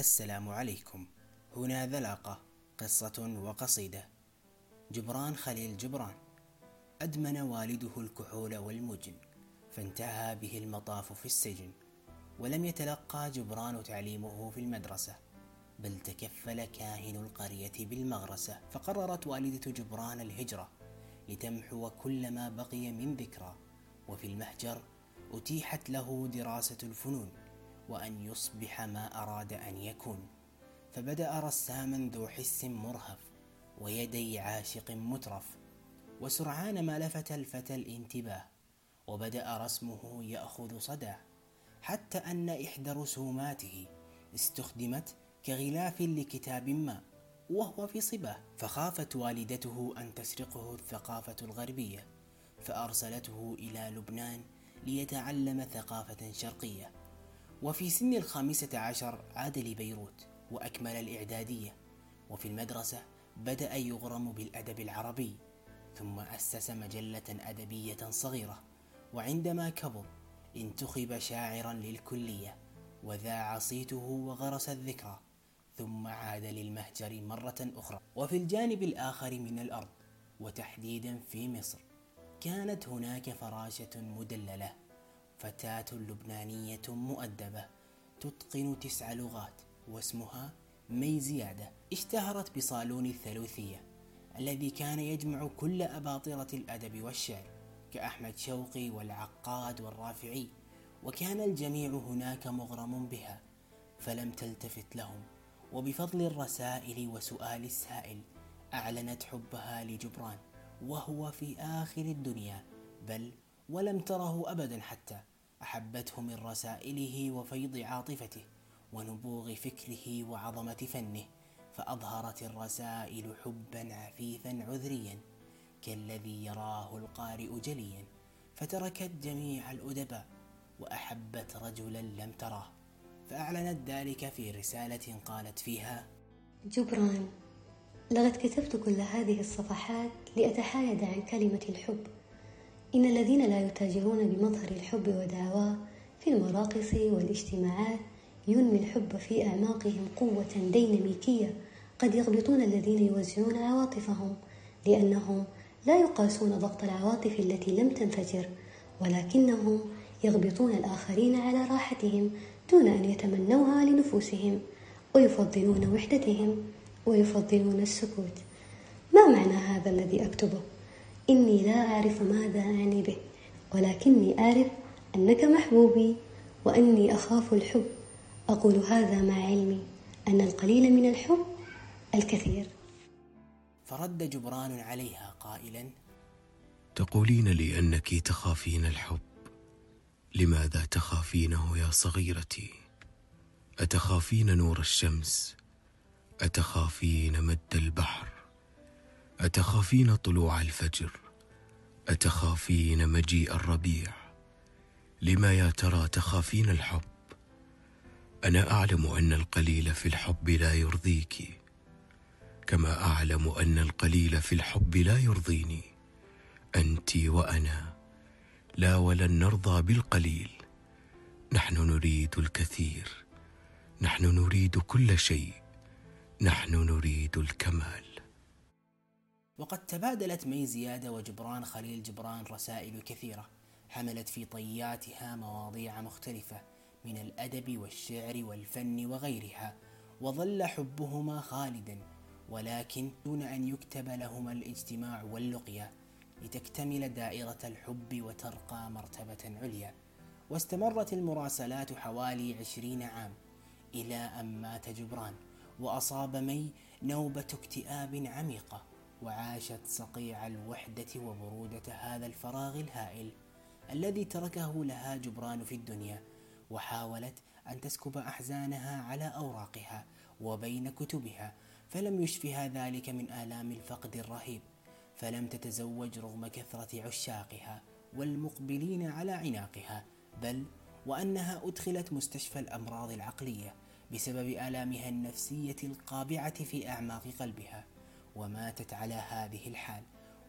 السلام عليكم. هنا ذلقة قصة وقصيدة. جبران خليل جبران. أدمن والده الكحول والمجن فانتهى به المطاف في السجن. ولم يتلقى جبران تعليمه في المدرسة بل تكفل كاهن القرية بالمغرسة. فقررت والدة جبران الهجرة لتمحو كل ما بقي من ذكرى. وفي المهجر أتيحت له دراسة الفنون وأن يصبح ما أراد أن يكون. فبدأ رساما ذو حس مرهف ويدي عاشق مترف وسرعان ما لفت الفتى الانتباه وبدأ رسمه يأخذ صداه حتى أن إحدى رسوماته استخدمت كغلاف لكتاب ما وهو في صباه. فخافت والدته أن تسرقه الثقافة الغربية فأرسلته إلى لبنان ليتعلم ثقافة شرقية. وفي سن الخامسة عشر عاد لبيروت وأكمل الإعدادية وفي المدرسة بدأ يغرم بالأدب العربي ثم أسس مجلة أدبية صغيرة وعندما كبر انتخب شاعرا للكلية وذاع صيته وغرس الذكرى ثم عاد للمهجر مرة أخرى. وفي الجانب الآخر من الأرض وتحديدا في مصر كانت هناك فراشة مدللة. فتاة لبنانية مؤدبة تتقن تسع لغات واسمها مي زيادة. اشتهرت بصالون الثلوثية الذي كان يجمع كل أباطرة الأدب والشعر كأحمد شوقي والعقاد والرافعي. وكان الجميع هناك مغرم بها فلم تلتفت لهم. وبفضل الرسائل وسؤال السائل أعلنت حبها لجبران وهو في آخر الدنيا بل ولم تره أبدا حتى أحبته من رسائله وفيض عاطفته ونبوغ فكره وعظمة فنه فأظهرت الرسائل حبا عفيفا عذريا كالذي يراه القارئ جليا فتركت جميع الأدباء وأحبت رجلا لم تراه فأعلنت ذلك في رسالة قالت فيها جبران لقد كتبت كل هذه الصفحات لأتحايد عن كلمة الحب. إن الذين لا يتاجرون بمظهر الحب ودعواه في المراقص والاجتماعات ينمي الحب في أعماقهم قوة ديناميكية قد يغبطون الذين يوزعون عواطفهم لأنهم لا يقاسون ضغط العواطف التي لم تنفجر ولكنهم يغبطون الآخرين على راحتهم دون أن يتمنوها لنفوسهم ويفضلون وحدتهم ويفضلون السكوت ما معنى هذا الذي أكتبه؟ إني لا أعرف ماذا أعني به ولكني أعرف أنك محبوبي وأني أخاف الحب. أقول هذا مع علمي أن القليل من الحب الكثير. فرد جبران عليها قائلا تقولين لي أنك تخافين الحب. لماذا تخافينه يا صغيرتي؟ أتخافين نور الشمس؟ أتخافين مد البحر؟ أتخافين طلوع الفجر؟ أتخافين مجيء الربيع؟ لما يا ترى تخافين الحب؟ أنا أعلم أن القليل في الحب لا يرضيك. كما أعلم أن القليل في الحب لا يرضيني. أنت وأنا لا ولن نرضى بالقليل. نحن نريد الكثير. نحن نريد كل شيء. نحن نريد الكمال. وقد تبادلت مي زيادة وجبران خليل جبران رسائل كثيرة حملت في طياتها مواضيع مختلفة من الأدب والشعر والفن وغيرها وظل حبهما خالدا ولكن دون أن يكتب لهما الاجتماع واللقيا لتكتمل دائرة الحب وترقى مرتبة عليا. واستمرت المراسلات حوالي عشرين عام إلى أن مات جبران وأصاب مي نوبة اكتئاب عميقة. وعاشت صقيع الوحدة وبرودة هذا الفراغ الهائل الذي تركه لها جبران في الدنيا وحاولت أن تسكب أحزانها على أوراقها وبين كتبها فلم يشفها ذلك من آلام الفقد الرهيب فلم تتزوج رغم كثرة عشاقها والمقبلين على عناقها بل وأنها أدخلت مستشفى الأمراض العقلية بسبب آلامها النفسية القابعة في أعماق قلبها. وماتت على هذه الحال.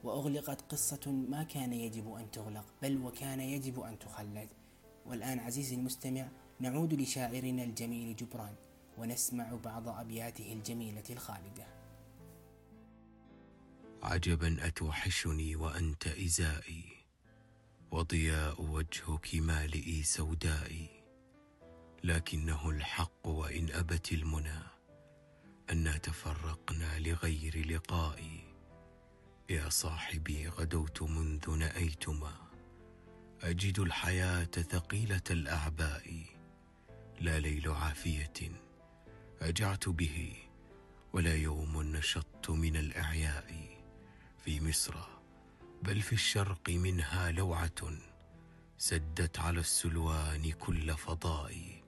وأغلقت قصة ما كان يجب أن تغلق بل وكان يجب أن تخلد. والآن عزيزي المستمع نعود لشاعرنا الجميل جبران ونسمع بعض أبياته الجميلة الخالدة. عجبا أتوحشني وأنت إزائي وضياء وجهك مالئي سودائي. لكنه الحق وإن أبت المنى. أنا تفرقنا لغير لقائي. يا صاحبي غدوت منذ نأيتما. أجد الحياة ثقيلة الأعباء. لا ليل عافية أجعت به ولا يوم نشطت من الإعياء. في مصر بل في الشرق منها لوعة سدت على السلوان كل فضاء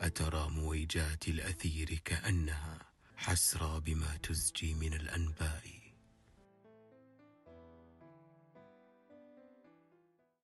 أترى مويجات الأثير كأنها. حسرى بما تزجي من الأنباء.